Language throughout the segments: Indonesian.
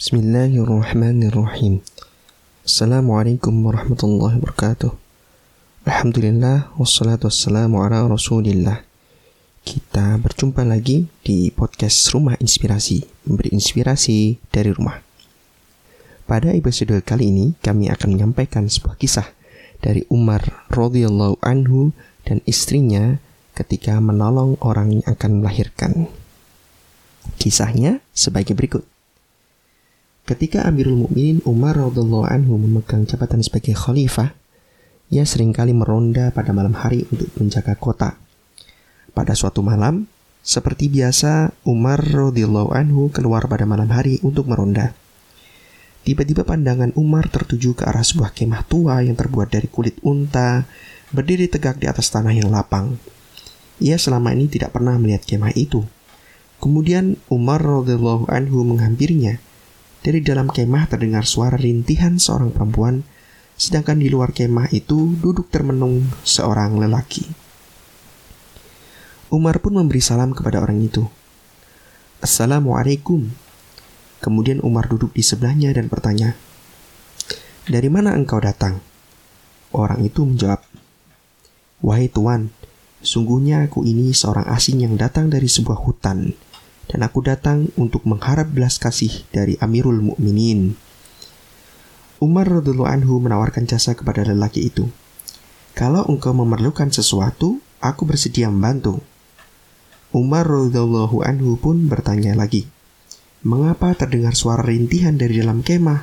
Bismillahirrahmanirrahim. Assalamualaikum warahmatullahi wabarakatuh. Alhamdulillah wassalatu wassalamu ala Rasulillah. Kita berjumpa lagi di podcast Rumah Inspirasi, memberi inspirasi dari rumah. Pada episode kali ini kami akan menyampaikan sebuah kisah dari Umar radhiyallahu anhu dan istrinya ketika menolong orang yang akan melahirkan. Kisahnya sebagai berikut. Ketika Amirul Mukminin Umar radhiyallahu anhu memegang jabatan sebagai khalifah, ia sering kali meronda pada malam hari untuk menjaga kota. Pada suatu malam, seperti biasa, Umar radhiyallahu anhu keluar pada malam hari untuk meronda. Tiba-tiba pandangan Umar tertuju ke arah sebuah kemah tua yang terbuat dari kulit unta, berdiri tegak di atas tanah yang lapang. Ia selama ini tidak pernah melihat kemah itu. Kemudian Umar radhiyallahu anhu menghampirinya dari dalam kemah terdengar suara rintihan seorang perempuan, sedangkan di luar kemah itu duduk termenung seorang lelaki. Umar pun memberi salam kepada orang itu. Assalamualaikum. Kemudian Umar duduk di sebelahnya dan bertanya, Dari mana engkau datang? Orang itu menjawab, Wahai Tuan, sungguhnya aku ini seorang asing yang datang dari sebuah hutan dan aku datang untuk mengharap belas kasih dari Amirul Mukminin. Umar radhiallahu anhu menawarkan jasa kepada lelaki itu. Kalau engkau memerlukan sesuatu, aku bersedia membantu. Umar radhiallahu anhu pun bertanya lagi, mengapa terdengar suara rintihan dari dalam kemah?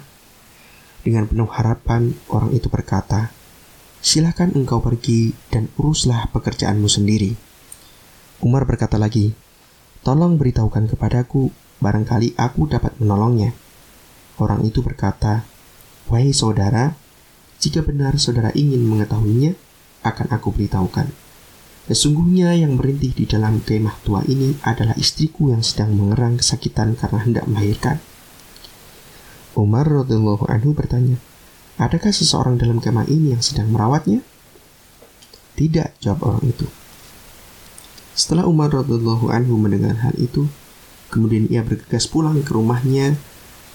Dengan penuh harapan, orang itu berkata, Silakan engkau pergi dan uruslah pekerjaanmu sendiri. Umar berkata lagi, Tolong beritahukan kepadaku, barangkali aku dapat menolongnya. Orang itu berkata, Wahai saudara, jika benar saudara ingin mengetahuinya, akan aku beritahukan. Sesungguhnya yang merintih di dalam kemah tua ini adalah istriku yang sedang mengerang kesakitan karena hendak melahirkan. Umar radhiallahu anhu bertanya, Adakah seseorang dalam kemah ini yang sedang merawatnya? Tidak, jawab orang itu. Setelah Umar radhiallahu anhu mendengar hal itu, kemudian ia bergegas pulang ke rumahnya,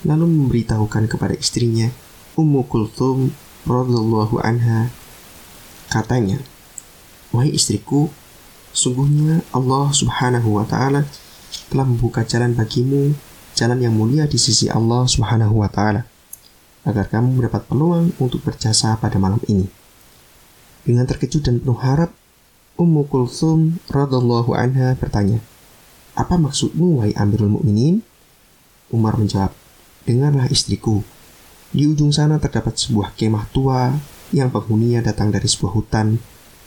lalu memberitahukan kepada istrinya, Ummu Kulthum radhiallahu anha, katanya, Wahai istriku, sungguhnya Allah subhanahu wa ta'ala telah membuka jalan bagimu, jalan yang mulia di sisi Allah subhanahu wa ta'ala, agar kamu mendapat peluang untuk berjasa pada malam ini. Dengan terkejut dan penuh harap, Ummu Kulthum radhiallahu anha bertanya, "Apa maksudmu wahai Amirul Mukminin?" Umar menjawab, "Dengarlah istriku. Di ujung sana terdapat sebuah kemah tua yang penghuninya datang dari sebuah hutan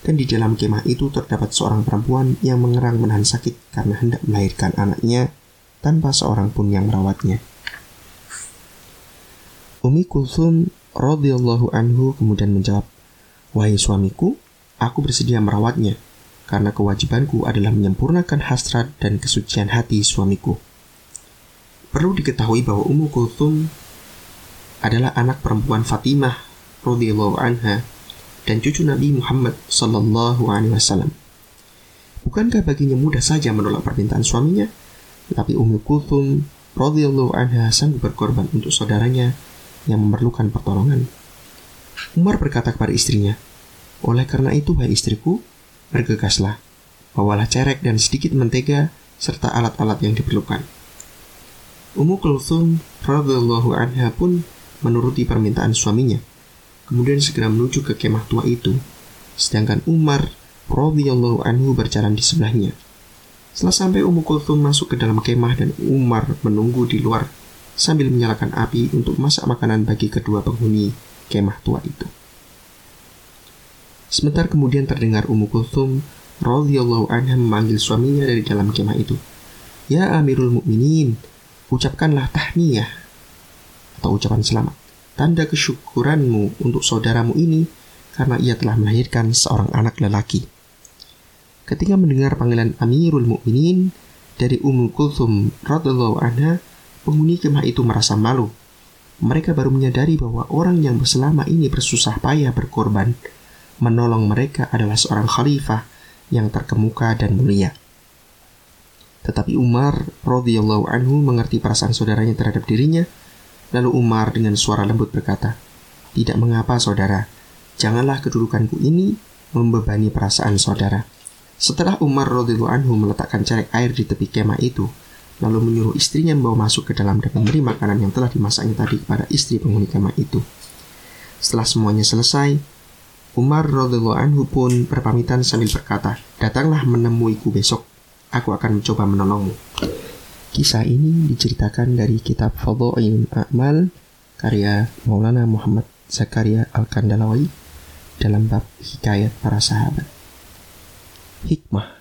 dan di dalam kemah itu terdapat seorang perempuan yang mengerang menahan sakit karena hendak melahirkan anaknya tanpa seorang pun yang merawatnya." Umi Kulthum radhiyallahu anhu kemudian menjawab, "Wahai suamiku, Aku bersedia merawatnya, karena kewajibanku adalah menyempurnakan hasrat dan kesucian hati suamiku. Perlu diketahui bahwa Ummu Kulthum adalah anak perempuan Fatimah radhiyallahu anha dan cucu Nabi Muhammad sallallahu alaihi wasallam. Bukankah baginya mudah saja menolak permintaan suaminya? Tetapi Ummu Kulthum radhiyallahu anha sanggup berkorban untuk saudaranya yang memerlukan pertolongan. Umar berkata kepada istrinya, oleh karena itu, hai istriku, bergegaslah, bawalah cerek dan sedikit mentega serta alat-alat yang diperlukan. Ummu Kulthum radhiyallahu anha pun menuruti permintaan suaminya, kemudian segera menuju ke kemah tua itu, sedangkan Umar radhiyallahu anhu berjalan di sebelahnya. Setelah sampai Ummu Kulthum masuk ke dalam kemah dan Umar menunggu di luar sambil menyalakan api untuk masak makanan bagi kedua penghuni kemah tua itu. Sebentar kemudian terdengar Ummu Kulthum radhiyallahu anha memanggil suaminya dari dalam kemah itu. Ya Amirul Mukminin, ucapkanlah tahniyah atau ucapan selamat. Tanda kesyukuranmu untuk saudaramu ini karena ia telah melahirkan seorang anak lelaki. Ketika mendengar panggilan Amirul Mukminin dari Ummu Kulthum radhiyallahu anha, penghuni kemah itu merasa malu. Mereka baru menyadari bahwa orang yang berselama ini bersusah payah berkorban menolong mereka adalah seorang khalifah yang terkemuka dan mulia. Tetapi Umar radhiyallahu anhu mengerti perasaan saudaranya terhadap dirinya, Lalu Umar dengan suara lembut berkata, Tidak mengapa saudara, janganlah kedudukanku ini membebani perasaan saudara. Setelah Umar radhiyallahu anhu meletakkan carek air di tepi kemah itu, lalu menyuruh istrinya membawa masuk ke dalam dan memberi makanan yang telah dimasaknya tadi kepada istri penghuni kemah itu. Setelah semuanya selesai, Umar radhiyallahu anhu pun berpamitan sambil berkata, "Datanglah menemuiku besok. Aku akan mencoba menolongmu." Kisah ini diceritakan dari kitab Fadha'il A'mal karya Maulana Muhammad Zakaria Al-Kandalawi dalam bab hikayat para sahabat. Hikmah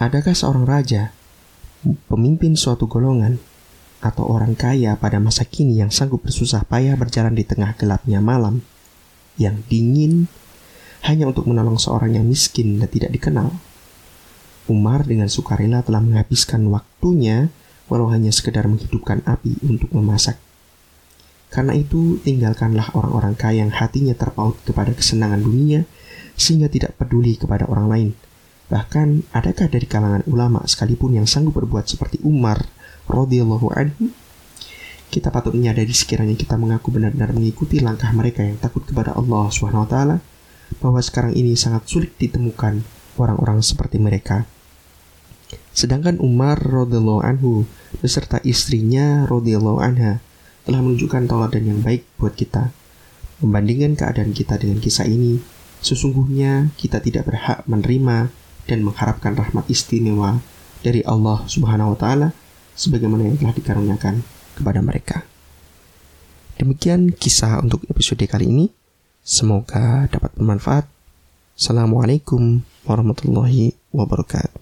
Adakah seorang raja, pemimpin suatu golongan, atau orang kaya pada masa kini yang sanggup bersusah payah berjalan di tengah gelapnya malam, yang dingin, hanya untuk menolong seorang yang miskin dan tidak dikenal? Umar dengan sukarela telah menghabiskan waktunya walau hanya sekedar menghidupkan api untuk memasak. Karena itu, tinggalkanlah orang-orang kaya yang hatinya terpaut kepada kesenangan dunia sehingga tidak peduli kepada orang lain. Bahkan, adakah dari kalangan ulama sekalipun yang sanggup berbuat seperti Umar radhiyallahu anhu? Kita patut menyadari sekiranya kita mengaku benar-benar mengikuti langkah mereka yang takut kepada Allah swt bahwa sekarang ini sangat sulit ditemukan orang-orang seperti mereka. Sedangkan Umar radhiyallahu anhu beserta istrinya radhiyallahu anha telah menunjukkan tauladan yang baik buat kita. Membandingkan keadaan kita dengan kisah ini, sesungguhnya kita tidak berhak menerima dan mengharapkan rahmat istimewa dari Allah Subhanahu wa taala sebagaimana yang telah dikaruniakan kepada mereka. Demikian kisah untuk episode kali ini. Semoga dapat bermanfaat. Assalamualaikum warahmatullahi wabarakatuh.